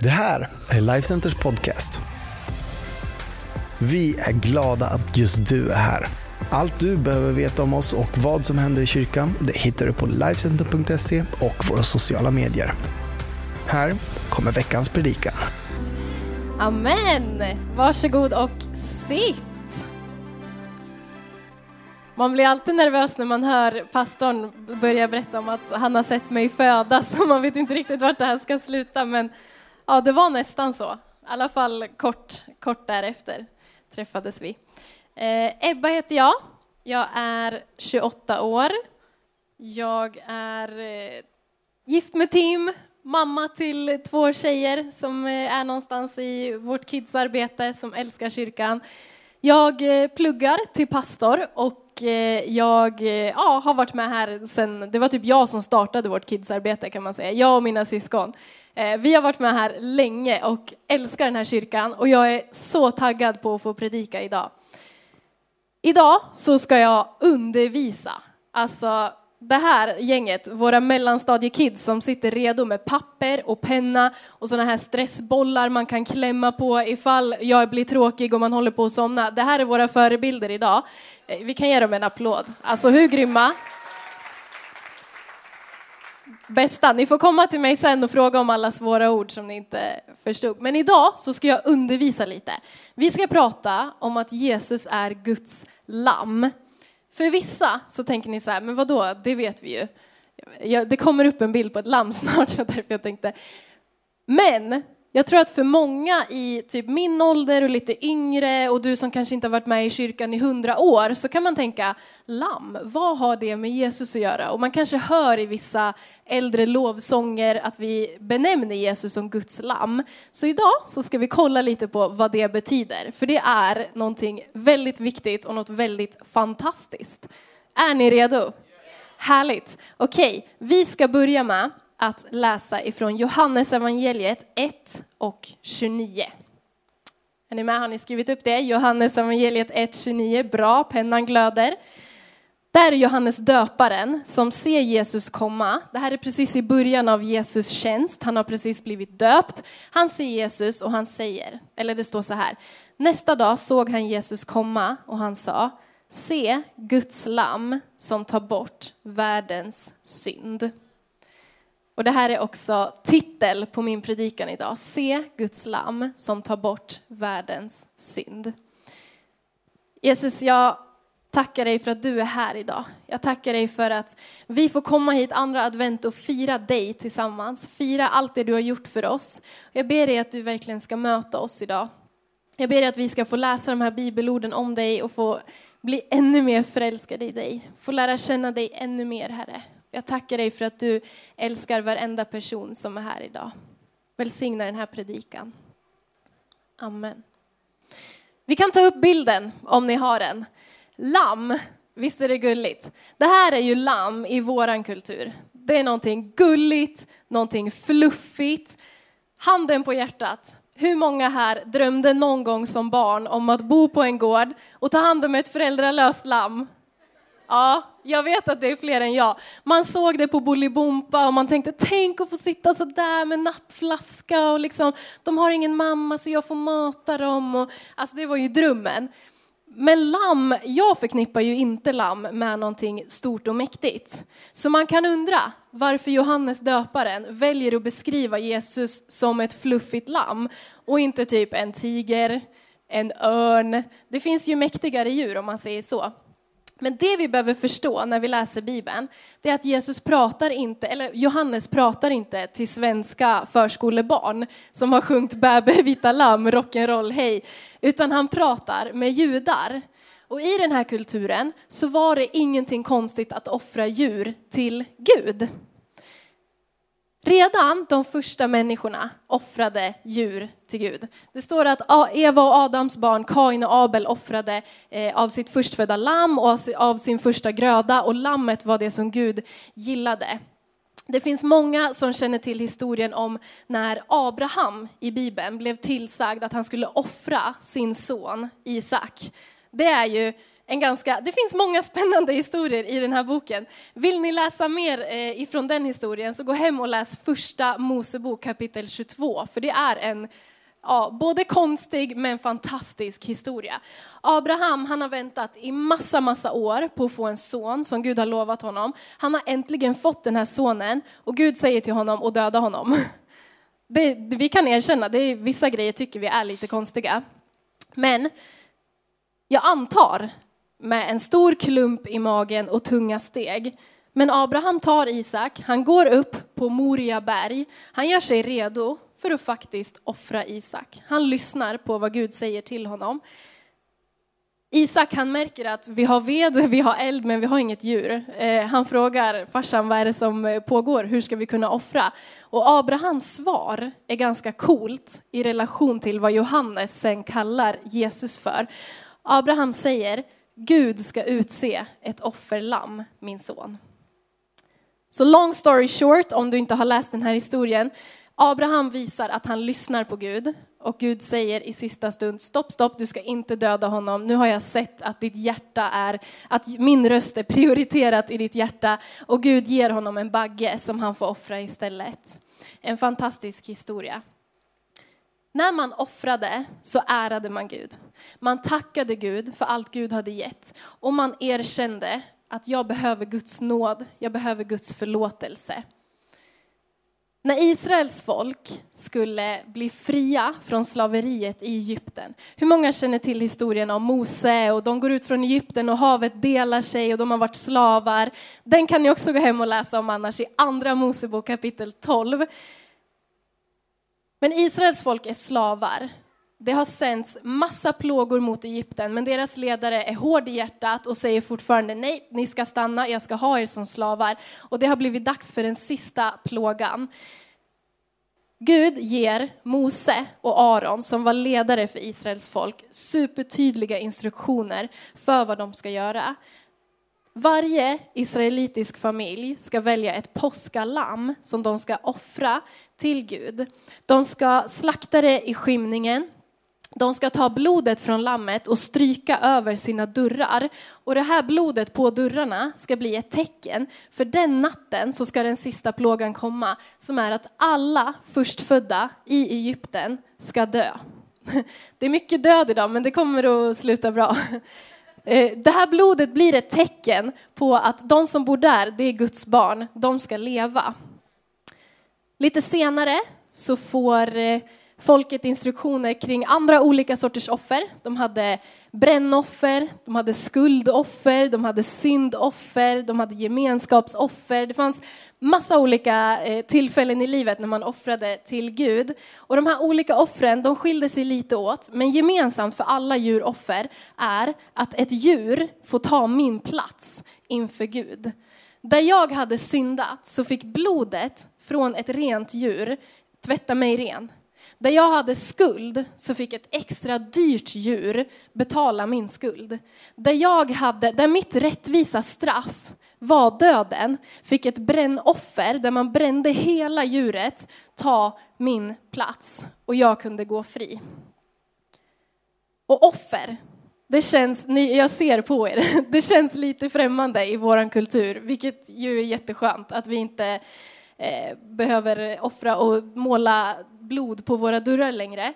Det här är Lifecenters podcast. Vi är glada att just du är här. Allt du behöver veta om oss och vad som händer i kyrkan det hittar du på Lifecenter.se och våra sociala medier. Här kommer veckans predikan. Amen! Varsågod och sitt. Man blir alltid nervös när man hör pastorn börja berätta om att han har sett mig födas och man vet inte riktigt vart det här ska sluta men ja, det var nästan så. I alla fall kort, kort därefter träffades vi. Eh, Ebba heter jag. Jag är 28 år. Jag är eh, gift med Tim, mamma till två tjejer som eh, är någonstans i vårt kidsarbete som älskar kyrkan. Jag eh, pluggar till pastor och eh, jag eh, ja, har varit med här sen, det var typ jag som startade vårt kidsarbete kan man säga, jag och mina syskon. Vi har varit med här länge och älskar den här kyrkan och jag är så taggad på att få predika idag. Idag så ska jag undervisa, alltså det här gänget, våra mellanstadiekids som sitter redo med papper och penna och sådana här stressbollar man kan klämma på ifall jag blir tråkig och man håller på att somna. Det här är våra förebilder idag. Eh, vi kan ge dem en applåd. Alltså hur grymma? Bästa, ni får komma till mig sen och fråga om alla svåra ord som ni inte förstod. Men idag så ska jag undervisa lite. Vi ska prata om att Jesus är Guds lamm. För vissa så tänker ni så här, men vadå, det vet vi ju. det kommer upp en bild på ett lamm snart, så därför jag tänkte. Men jag tror att för många i typ min ålder och lite yngre och du som kanske inte har varit med i kyrkan i hundra år så kan man tänka lamm, vad har det med Jesus att göra? Och man kanske hör i vissa äldre lovsånger att vi benämner Jesus som Guds lamm. Så idag så ska vi kolla lite på vad det betyder, för det är någonting väldigt viktigt och något väldigt fantastiskt. Är ni redo? Härligt. Okej, okay, vi ska börja med att läsa ifrån Johannes evangeliet 1 och 29. Är ni med? Har ni skrivit upp det? Johannes evangeliet 1, 29. Bra, pennan glöder. Där är Johannes döparen som ser Jesus komma. Det här är precis i början av Jesus tjänst. Han har precis blivit döpt. Han ser Jesus och han säger, eller det står så här. Nästa dag såg han Jesus komma och han sa, se Guds lamm som tar bort världens synd. Och det här är också titel på min predikan idag. Se Guds lamm som tar bort världens synd. Jesus, jag tackar dig för att du är här idag. Jag tackar dig för att vi får komma hit andra advent och fira dig tillsammans. Fira allt det du har gjort för oss. Jag ber dig att du verkligen ska möta oss idag. Jag ber dig att vi ska få läsa de här bibelorden om dig och få bli ännu mer förälskade i dig. Få lära känna dig ännu mer, Herre. Jag tackar dig för att du älskar varenda person som är här idag. Välsigna den här predikan. Amen. Vi kan ta upp bilden om ni har den. Lamm, visst är det gulligt? Det här är ju lamm i våran kultur. Det är någonting gulligt, någonting fluffigt. Handen på hjärtat. Hur många här drömde någon gång som barn om att bo på en gård och ta hand om ett föräldralöst lamm? Ja, jag vet att det är fler än jag. Man såg det på Bolibompa och man tänkte tänk att få sitta så där med nappflaska och liksom de har ingen mamma så jag får mata dem och alltså det var ju drömmen. Men lamm, jag förknippar ju inte lamm med någonting stort och mäktigt. Så man kan undra varför Johannes döparen väljer att beskriva Jesus som ett fluffigt lamm och inte typ en tiger, en örn. Det finns ju mäktigare djur om man säger så. Men det vi behöver förstå när vi läser Bibeln, det är att Jesus pratar inte, eller Johannes pratar inte till svenska förskolebarn som har sjungit Bäbe vita lamm, rock'n'roll hej, utan han pratar med judar. Och i den här kulturen så var det ingenting konstigt att offra djur till Gud. Redan de första människorna offrade djur till Gud. Det står att Eva och Adams barn Kain och Abel offrade eh, av sitt förstfödda lamm och av sin första gröda och lammet var det som Gud gillade. Det finns många som känner till historien om när Abraham i Bibeln blev tillsagd att han skulle offra sin son Isak. Det är ju en ganska, det finns många spännande historier i den här boken. Vill ni läsa mer eh, ifrån den historien så gå hem och läs första Mosebok kapitel 22, för det är en ja, både konstig men fantastisk historia. Abraham han har väntat i massa, massa år på att få en son som Gud har lovat honom. Han har äntligen fått den här sonen och Gud säger till honom att döda honom. Det, vi kan erkänna, det är, vissa grejer tycker vi är lite konstiga. Men jag antar med en stor klump i magen och tunga steg. Men Abraham tar Isak, han går upp på Moria berg, han gör sig redo för att faktiskt offra Isak. Han lyssnar på vad Gud säger till honom. Isak han märker att vi har ved, vi har eld, men vi har inget djur. Eh, han frågar farsan vad är det som eh, pågår, hur ska vi kunna offra? Och Abrahams svar är ganska coolt i relation till vad Johannes sen kallar Jesus för. Abraham säger, Gud ska utse ett offerlamm, min son. Så long story short, om du inte har läst den här historien, Abraham visar att han lyssnar på Gud och Gud säger i sista stund stopp, stopp, du ska inte döda honom. Nu har jag sett att ditt hjärta är, att min röst är prioriterat i ditt hjärta och Gud ger honom en bagge som han får offra istället. En fantastisk historia. När man offrade så ärade man Gud. Man tackade Gud för allt Gud hade gett och man erkände att jag behöver Guds nåd, jag behöver Guds förlåtelse. När Israels folk skulle bli fria från slaveriet i Egypten. Hur många känner till historien om Mose och de går ut från Egypten och havet delar sig och de har varit slavar. Den kan ni också gå hem och läsa om annars i andra Mosebok kapitel 12. Men Israels folk är slavar. Det har sänts massa plågor mot Egypten, men deras ledare är hård i hjärtat och säger fortfarande nej, ni ska stanna, jag ska ha er som slavar. Och det har blivit dags för den sista plågan. Gud ger Mose och Aron, som var ledare för Israels folk, supertydliga instruktioner för vad de ska göra. Varje israelitisk familj ska välja ett påskalamm som de ska offra till Gud. De ska slakta det i skymningen de ska ta blodet från lammet och stryka över sina dörrar. Och det här blodet på dörrarna ska bli ett tecken. För den natten så ska den sista plågan komma, som är att alla förstfödda i Egypten ska dö. Det är mycket död idag, men det kommer att sluta bra. Eh, det här blodet blir ett tecken på att de som bor där, det är Guds barn, de ska leva. Lite senare så får eh, folket instruktioner kring andra olika sorters offer. De hade brännoffer, de hade skuldoffer, de hade syndoffer, de hade gemenskapsoffer. Det fanns massa olika eh, tillfällen i livet när man offrade till Gud. Och de här olika offren, de skilde sig lite åt, men gemensamt för alla djuroffer är att ett djur får ta min plats inför Gud. Där jag hade syndat så fick blodet från ett rent djur tvätta mig ren. Där jag hade skuld så fick ett extra dyrt djur betala min skuld. Där, jag hade, där mitt rättvisa straff var döden fick ett brännoffer där man brände hela djuret ta min plats och jag kunde gå fri. Och offer, det känns, jag ser på er, det känns lite främmande i vår kultur, vilket ju är jätteskönt att vi inte Eh, behöver offra och måla blod på våra dörrar längre.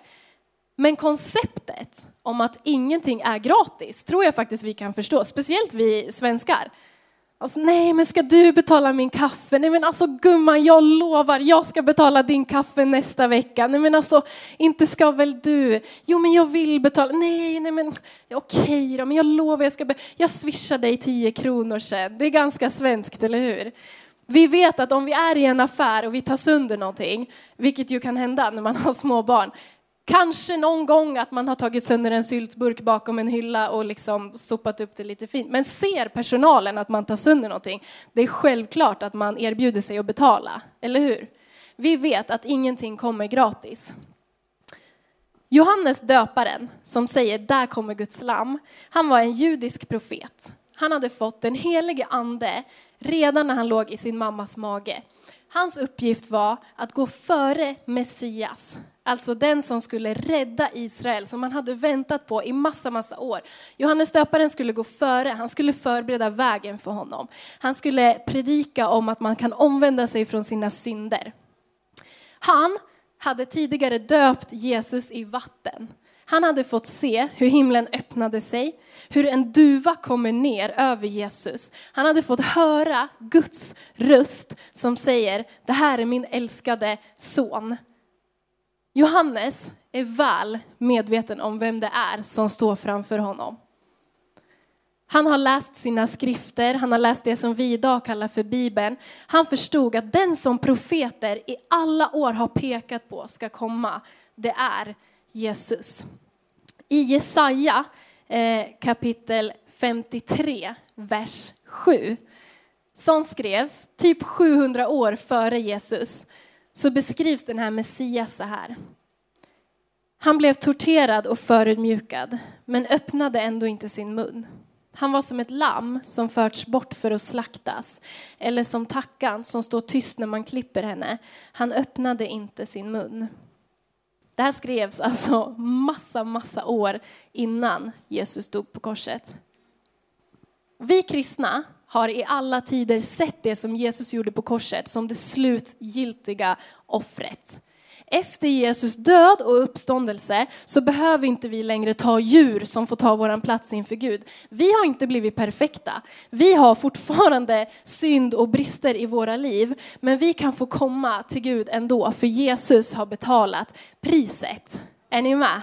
Men konceptet om att ingenting är gratis tror jag faktiskt vi kan förstå, speciellt vi svenskar. Alltså, nej, men ska du betala min kaffe? Nej, men alltså gumman, jag lovar, jag ska betala din kaffe nästa vecka. Nej, men alltså, inte ska väl du? Jo, men jag vill betala. Nej, nej, men okej då, men jag lovar, jag ska. Be- jag swishar dig tio kronor sen. Det är ganska svenskt, eller hur? Vi vet att om vi är i en affär och vi tar sönder någonting, vilket ju kan hända när man har små barn, Kanske någon gång att man har tagit sönder en syltburk bakom en hylla och liksom sopat upp det lite fint. Men ser personalen att man tar sönder någonting, det är självklart att man erbjuder sig att betala, eller hur? Vi vet att ingenting kommer gratis. Johannes döparen, som säger där kommer Guds lam, han var en judisk profet. Han hade fått den helige ande redan när han låg i sin mammas mage. Hans uppgift var att gå före Messias, alltså den som skulle rädda Israel, som man hade väntat på i massa, massa år. Johannes döparen skulle gå före, han skulle förbereda vägen för honom. Han skulle predika om att man kan omvända sig från sina synder. Han hade tidigare döpt Jesus i vatten. Han hade fått se hur himlen öppnade sig, hur en duva kommer ner över Jesus. Han hade fått höra Guds röst som säger, det här är min älskade son. Johannes är väl medveten om vem det är som står framför honom. Han har läst sina skrifter, han har läst det som vi idag kallar för Bibeln. Han förstod att den som profeter i alla år har pekat på ska komma, det är Jesus. I Jesaja eh, kapitel 53, vers 7, som skrevs typ 700 år före Jesus, så beskrivs den här Messias så här. Han blev torterad och förödmjukad, men öppnade ändå inte sin mun. Han var som ett lamm som förts bort för att slaktas, eller som tackan som står tyst när man klipper henne. Han öppnade inte sin mun. Det här skrevs alltså massa, massa år innan Jesus dog på korset. Vi kristna har i alla tider sett det som Jesus gjorde på korset som det slutgiltiga offret. Efter Jesus död och uppståndelse så behöver inte vi längre ta djur som får ta våran plats inför Gud. Vi har inte blivit perfekta. Vi har fortfarande synd och brister i våra liv, men vi kan få komma till Gud ändå, för Jesus har betalat priset. Är ni med?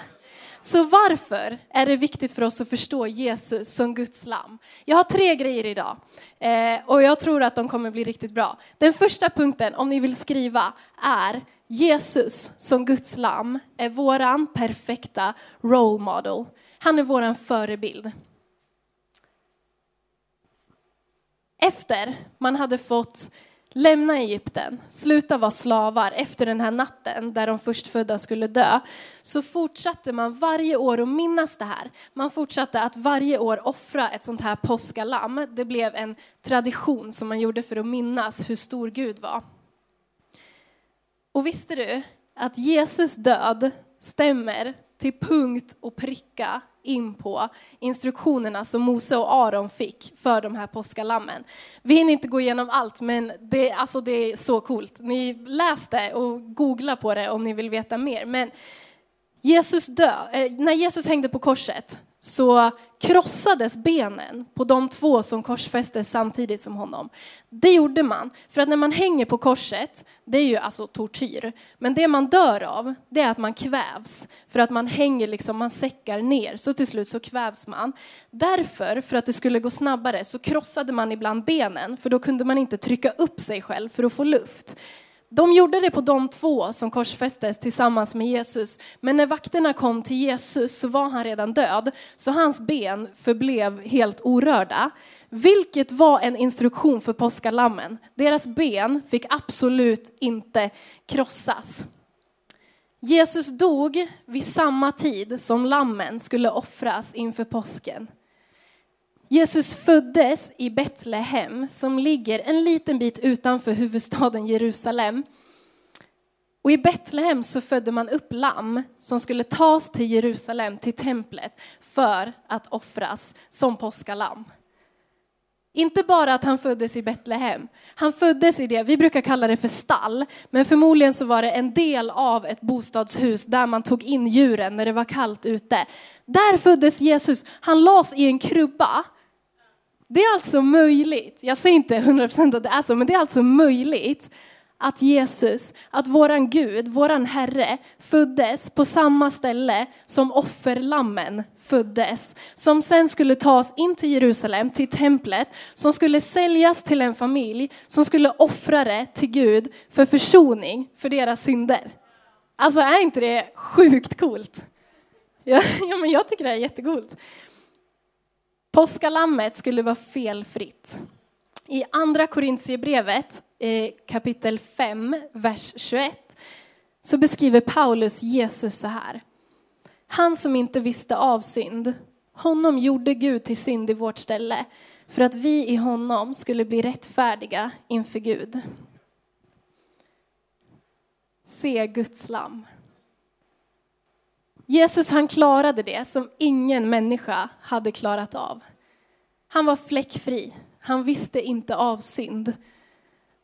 Så varför är det viktigt för oss att förstå Jesus som Guds lam? Jag har tre grejer idag eh, och jag tror att de kommer bli riktigt bra. Den första punkten, om ni vill skriva, är Jesus som Guds lam är våran perfekta role model. Han är våran förebild. Efter man hade fått lämna Egypten, sluta vara slavar efter den här natten där de förstfödda skulle dö, så fortsatte man varje år att minnas det här. Man fortsatte att varje år offra ett sånt här påskalamm. Det blev en tradition som man gjorde för att minnas hur stor Gud var. Och visste du att Jesus död stämmer till punkt och pricka in på instruktionerna som Mose och Aron fick för de här påskalammen. Vi hinner inte gå igenom allt, men det, alltså det är så coolt. Ni läs det och googla på det om ni vill veta mer. Men Jesus dö, eh, när Jesus hängde på korset så krossades benen på de två som korsfästes samtidigt som honom. Det gjorde man, för att när man hänger på korset, det är ju alltså tortyr, men det man dör av, det är att man kvävs, för att man hänger liksom, man säckar ner, så till slut så kvävs man. Därför, för att det skulle gå snabbare, så krossade man ibland benen, för då kunde man inte trycka upp sig själv för att få luft. De gjorde det på de två som korsfästes tillsammans med Jesus. Men när vakterna kom till Jesus så var han redan död, så hans ben förblev helt orörda. Vilket var en instruktion för påskalammen. Deras ben fick absolut inte krossas. Jesus dog vid samma tid som lammen skulle offras inför påsken. Jesus föddes i Betlehem som ligger en liten bit utanför huvudstaden Jerusalem. Och i Betlehem så födde man upp lamm som skulle tas till Jerusalem, till templet, för att offras som påskalamm. Inte bara att han föddes i Betlehem, han föddes i det, vi brukar kalla det för stall, men förmodligen så var det en del av ett bostadshus där man tog in djuren när det var kallt ute. Där föddes Jesus, han lades i en krubba det är alltså möjligt, jag säger inte 100% att det är så, men det är alltså möjligt att Jesus, att våran Gud, våran Herre föddes på samma ställe som offerlammen föddes. Som sen skulle tas in till Jerusalem, till templet, som skulle säljas till en familj, som skulle offra det till Gud för försoning för deras synder. Alltså är inte det sjukt coolt? Ja, ja men jag tycker det är jättecoolt. Påskalammet skulle vara felfritt. I andra Korintierbrevet eh, kapitel 5, vers 21 så beskriver Paulus Jesus så här. Han som inte visste av synd, honom gjorde Gud till synd i vårt ställe för att vi i honom skulle bli rättfärdiga inför Gud. Se Guds lamm. Jesus han klarade det som ingen människa hade klarat av. Han var fläckfri. Han visste inte av synd.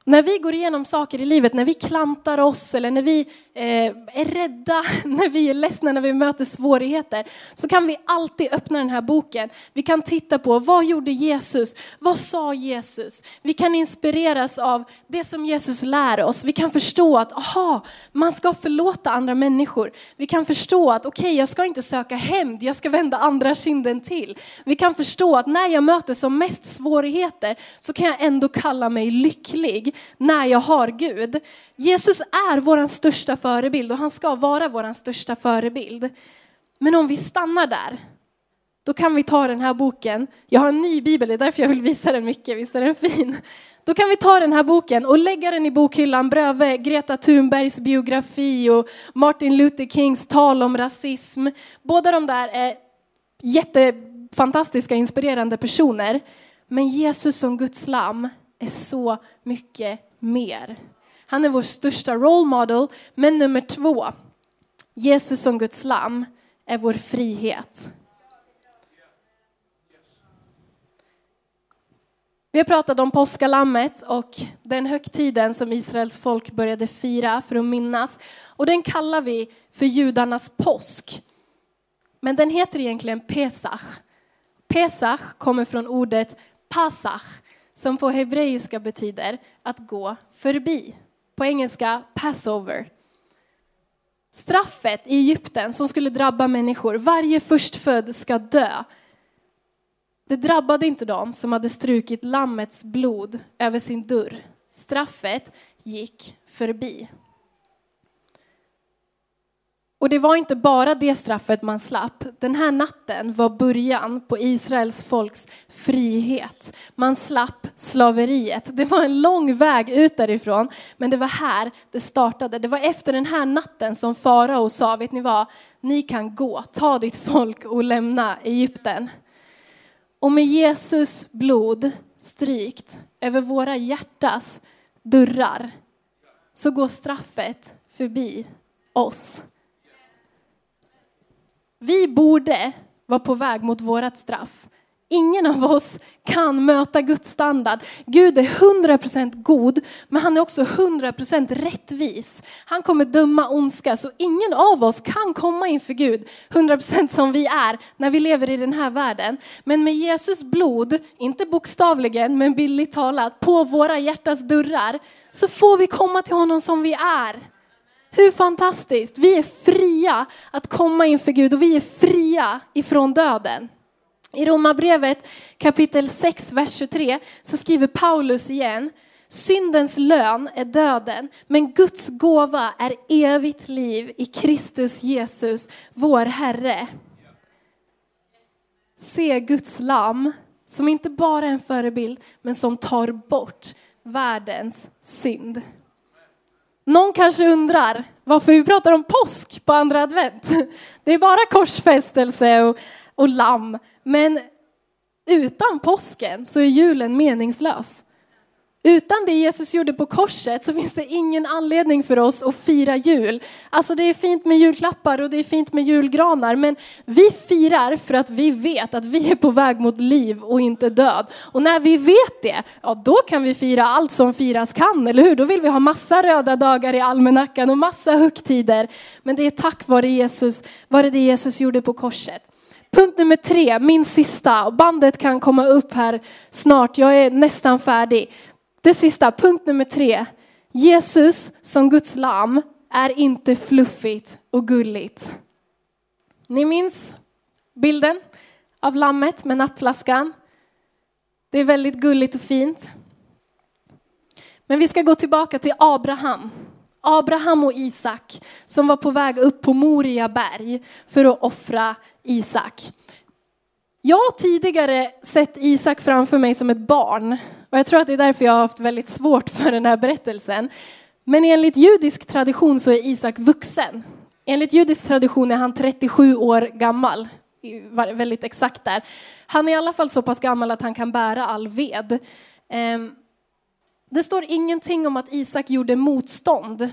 När vi går igenom saker i livet, när vi klantar oss eller när vi eh, är rädda, när vi är ledsna, när vi möter svårigheter, så kan vi alltid öppna den här boken. Vi kan titta på vad gjorde Jesus? Vad sa Jesus? Vi kan inspireras av det som Jesus lär oss. Vi kan förstå att, aha, man ska förlåta andra människor. Vi kan förstå att, okej, okay, jag ska inte söka hämnd, jag ska vända andra kinden till. Vi kan förstå att när jag möter som mest svårigheter så kan jag ändå kalla mig lycklig när jag har Gud. Jesus är vår största förebild och han ska vara vår största förebild. Men om vi stannar där, då kan vi ta den här boken. Jag har en ny bibel, det är därför jag vill visa den mycket, visst är den fin? Då kan vi ta den här boken och lägga den i bokhyllan bredvid Greta Thunbergs biografi och Martin Luther Kings tal om rasism. Båda de där är jättefantastiska, inspirerande personer. Men Jesus som Guds lam är så mycket mer. Han är vår största role model, men nummer två, Jesus som Guds lam är vår frihet. Vi har pratat om påskalammet och den högtiden som Israels folk började fira för att minnas. Och den kallar vi för judarnas påsk. Men den heter egentligen Pesach. Pesach kommer från ordet pasach som på hebreiska betyder att gå förbi. På engelska passover. Straffet i Egypten som skulle drabba människor, varje förstfödd ska dö. Det drabbade inte dem som hade strukit lammets blod över sin dörr. Straffet gick förbi. Och det var inte bara det straffet man slapp. Den här natten var början på Israels folks frihet. Man slapp slaveriet. Det var en lång väg ut därifrån, men det var här det startade. Det var efter den här natten som farao sa, vet ni vad, ni kan gå, ta ditt folk och lämna Egypten. Och med Jesus blod strykt över våra hjärtas dörrar så går straffet förbi oss. Vi borde vara på väg mot vårt straff. Ingen av oss kan möta Guds standard. Gud är 100% god, men han är också 100% rättvis. Han kommer döma ondska, så ingen av oss kan komma inför Gud 100% som vi är när vi lever i den här världen. Men med Jesus blod, inte bokstavligen, men bildligt talat, på våra hjärtas dörrar, så får vi komma till honom som vi är. Hur fantastiskt! Vi är fria att komma inför Gud och vi är fria ifrån döden. I Romarbrevet kapitel 6, vers 23 så skriver Paulus igen Syndens lön är döden, men Guds gåva är evigt liv i Kristus Jesus, vår Herre. Se Guds lam, som inte bara är en förebild, men som tar bort världens synd. Någon kanske undrar varför vi pratar om påsk på andra advent. Det är bara korsfästelse och, och lamm. Men utan påsken så är julen meningslös. Utan det Jesus gjorde på korset så finns det ingen anledning för oss att fira jul. Alltså det är fint med julklappar och det är fint med julgranar, men vi firar för att vi vet att vi är på väg mot liv och inte död. Och när vi vet det, ja då kan vi fira allt som firas kan, eller hur? Då vill vi ha massa röda dagar i almanackan och massa högtider. Men det är tack vare Jesus, var det det Jesus gjorde på korset. Punkt nummer tre, min sista, bandet kan komma upp här snart, jag är nästan färdig. Det sista, punkt nummer tre. Jesus som Guds lam är inte fluffigt och gulligt. Ni minns bilden av lammet med nappflaskan? Det är väldigt gulligt och fint. Men vi ska gå tillbaka till Abraham. Abraham och Isak som var på väg upp på Moria berg för att offra Isak. Jag har tidigare sett Isak framför mig som ett barn och jag tror att det är därför jag har haft väldigt svårt för den här berättelsen. Men enligt judisk tradition så är Isak vuxen. Enligt judisk tradition är han 37 år gammal, väldigt exakt där. Han är i alla fall så pass gammal att han kan bära all ved. Ehm, det står ingenting om att Isak gjorde motstånd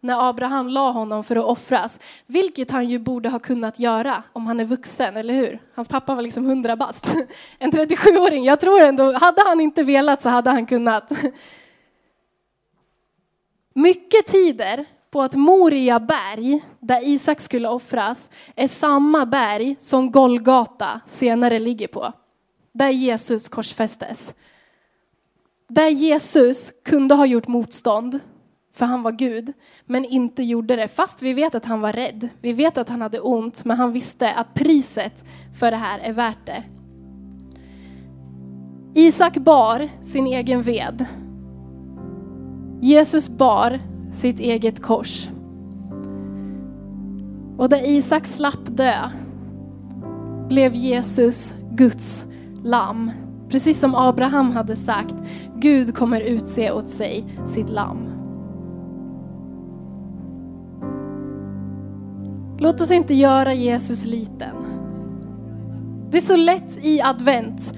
när Abraham la honom för att offras, vilket han ju borde ha kunnat göra om han är vuxen, eller hur? Hans pappa var liksom hundra bast. En 37-åring, jag tror ändå, hade han inte velat så hade han kunnat. Mycket tider på att Moria berg, där Isak skulle offras, är samma berg som Golgata senare ligger på. Där Jesus korsfästes. Där Jesus kunde ha gjort motstånd, för han var Gud, men inte gjorde det. Fast vi vet att han var rädd. Vi vet att han hade ont, men han visste att priset för det här är värt det. Isak bar sin egen ved. Jesus bar sitt eget kors. Och där Isak slapp dö blev Jesus Guds lamm. Precis som Abraham hade sagt, Gud kommer utse åt sig sitt lamm. Låt oss inte göra Jesus liten. Det är så lätt i advent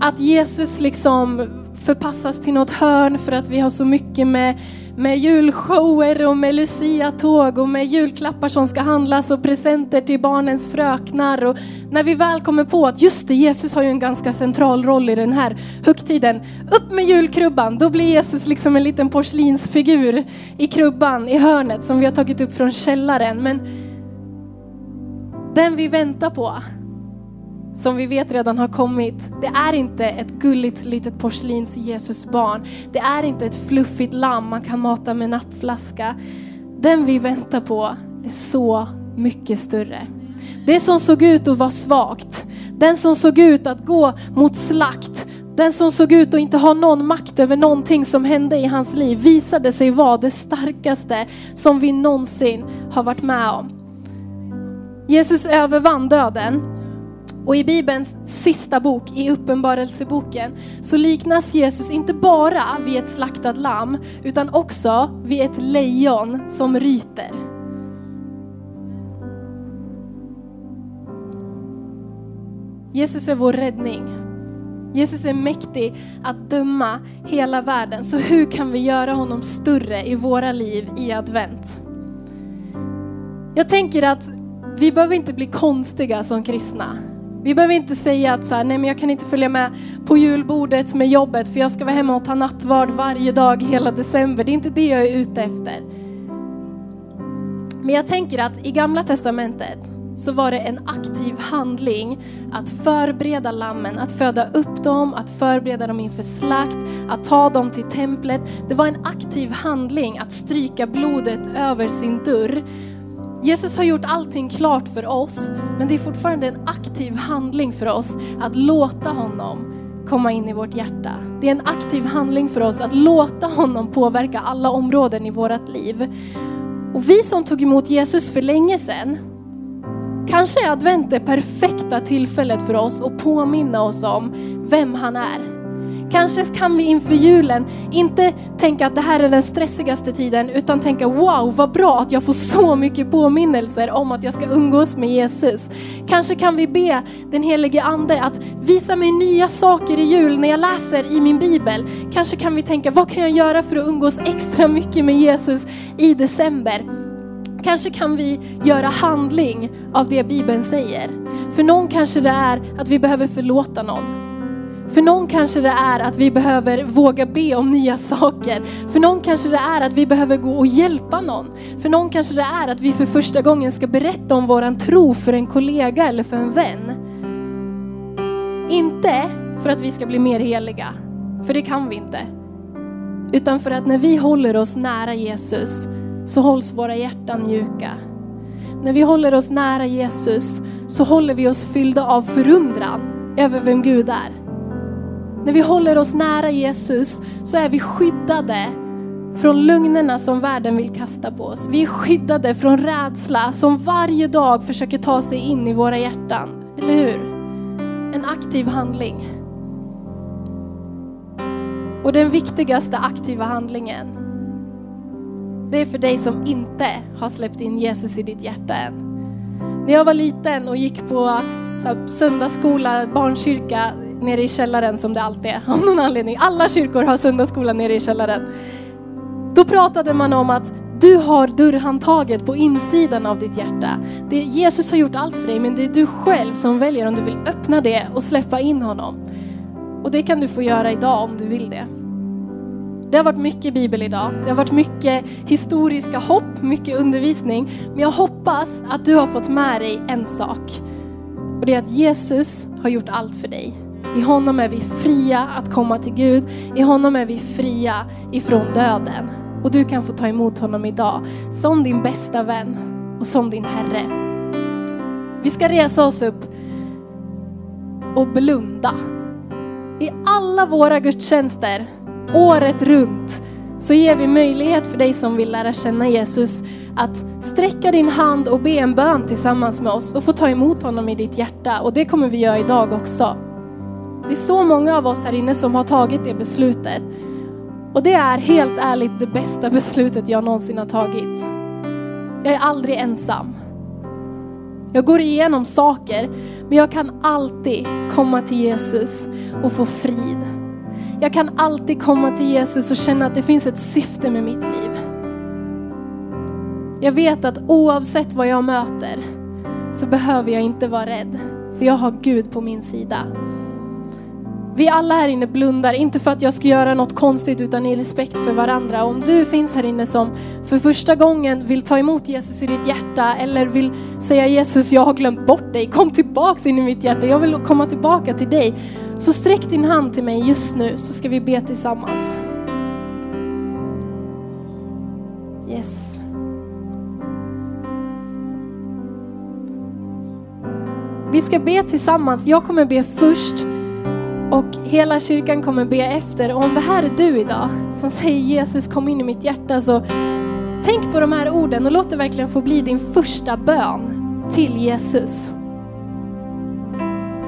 att Jesus liksom förpassas till något hörn för att vi har så mycket med, med julshower och med Lucia-tåg och med julklappar som ska handlas och presenter till barnens fröknar. Och när vi väl kommer på att just det, Jesus har ju en ganska central roll i den här högtiden. Upp med julkrubban, då blir Jesus liksom en liten porslinsfigur i krubban i hörnet som vi har tagit upp från källaren. Men den vi väntar på, som vi vet redan har kommit, det är inte ett gulligt litet porslins Jesusbarn. Det är inte ett fluffigt lamm man kan mata med nappflaska. Den vi väntar på är så mycket större. Det som såg ut att vara svagt, den som såg ut att gå mot slakt, den som såg ut att inte ha någon makt över någonting som hände i hans liv visade sig vara det starkaste som vi någonsin har varit med om. Jesus övervann döden och i Bibelns sista bok, i Uppenbarelseboken, så liknas Jesus inte bara vid ett slaktat lamm, utan också vid ett lejon som ryter. Jesus är vår räddning. Jesus är mäktig att döma hela världen. Så hur kan vi göra honom större i våra liv i advent? Jag tänker att vi behöver inte bli konstiga som kristna. Vi behöver inte säga att så här, nej men jag kan inte följa med på julbordet med jobbet för jag ska vara hemma och ta nattvard varje dag hela december. Det är inte det jag är ute efter. Men jag tänker att i gamla testamentet så var det en aktiv handling att förbereda lammen, att föda upp dem, att förbereda dem inför slakt, att ta dem till templet. Det var en aktiv handling att stryka blodet över sin dörr Jesus har gjort allting klart för oss, men det är fortfarande en aktiv handling för oss att låta honom komma in i vårt hjärta. Det är en aktiv handling för oss att låta honom påverka alla områden i vårt liv. Och vi som tog emot Jesus för länge sedan, kanske är advent det perfekta tillfället för oss att påminna oss om vem han är. Kanske kan vi inför julen inte tänka att det här är den stressigaste tiden, utan tänka wow, vad bra att jag får så mycket påminnelser om att jag ska umgås med Jesus. Kanske kan vi be den helige Ande att visa mig nya saker i jul när jag läser i min bibel. Kanske kan vi tänka, vad kan jag göra för att umgås extra mycket med Jesus i december? Kanske kan vi göra handling av det Bibeln säger. För någon kanske det är att vi behöver förlåta någon. För någon kanske det är att vi behöver våga be om nya saker. För någon kanske det är att vi behöver gå och hjälpa någon. För någon kanske det är att vi för första gången ska berätta om våran tro för en kollega eller för en vän. Inte för att vi ska bli mer heliga, för det kan vi inte. Utan för att när vi håller oss nära Jesus så hålls våra hjärtan mjuka. När vi håller oss nära Jesus så håller vi oss fyllda av förundran över vem Gud är. När vi håller oss nära Jesus så är vi skyddade från lögnerna som världen vill kasta på oss. Vi är skyddade från rädsla som varje dag försöker ta sig in i våra hjärtan. Eller hur? En aktiv handling. Och den viktigaste aktiva handlingen, det är för dig som inte har släppt in Jesus i ditt hjärta än. När jag var liten och gick på söndagsskola, barnkyrka, nere i källaren som det alltid är av någon anledning. Alla kyrkor har söndagsskola nere i källaren. Då pratade man om att Du har dörrhandtaget på insidan av ditt hjärta. Det, Jesus har gjort allt för dig men det är du själv som väljer om du vill öppna det och släppa in honom. Och det kan du få göra idag om du vill det. Det har varit mycket bibel idag. Det har varit mycket historiska hopp, mycket undervisning. Men jag hoppas att du har fått med dig en sak. Och det är att Jesus har gjort allt för dig. I honom är vi fria att komma till Gud. I honom är vi fria ifrån döden. Och du kan få ta emot honom idag som din bästa vän och som din Herre. Vi ska resa oss upp och blunda. I alla våra gudstjänster, året runt, så ger vi möjlighet för dig som vill lära känna Jesus att sträcka din hand och be en bön tillsammans med oss och få ta emot honom i ditt hjärta. Och det kommer vi göra idag också. Det är så många av oss här inne som har tagit det beslutet. Och det är helt ärligt det bästa beslutet jag någonsin har tagit. Jag är aldrig ensam. Jag går igenom saker, men jag kan alltid komma till Jesus och få frid. Jag kan alltid komma till Jesus och känna att det finns ett syfte med mitt liv. Jag vet att oavsett vad jag möter så behöver jag inte vara rädd, för jag har Gud på min sida. Vi alla här inne blundar, inte för att jag ska göra något konstigt utan i respekt för varandra. Om du finns här inne som för första gången vill ta emot Jesus i ditt hjärta eller vill säga Jesus, jag har glömt bort dig, kom tillbaks in i mitt hjärta, jag vill komma tillbaka till dig. Så sträck din hand till mig just nu så ska vi be tillsammans. Yes. Vi ska be tillsammans, jag kommer be först och hela kyrkan kommer be efter. Och om det här är du idag som säger Jesus kom in i mitt hjärta så tänk på de här orden och låt det verkligen få bli din första bön till Jesus.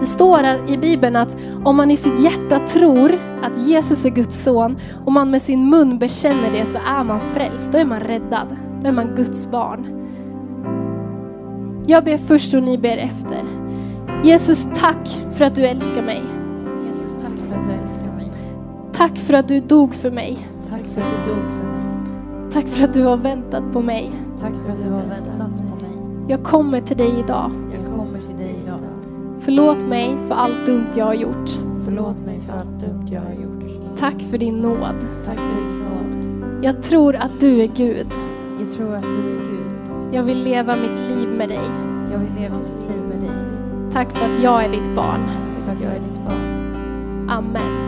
Det står i Bibeln att om man i sitt hjärta tror att Jesus är Guds son och man med sin mun bekänner det så är man frälst, då är man räddad. Då är man Guds barn. Jag ber först och ni ber efter. Jesus, tack för att du älskar mig. Tack för att du dog för mig. Tack för att du dog för mig. Tack för att du har väntat på mig. Tack för att du har väntat på mig. Jag kommer till dig idag. Jag kommer till dig idag. Förlåt mig för allt dumt jag har gjort. Förlåt mig för allt dumt jag har gjort. Tack för din nåd. Tack för din nåd. Jag tror att du är Gud. Jag tror att du är Gud. Jag vill leva mitt liv med dig. Jag vill leva mitt liv med dig. Tack för att jag är ditt barn. Tack för att jag är ditt barn. Amen.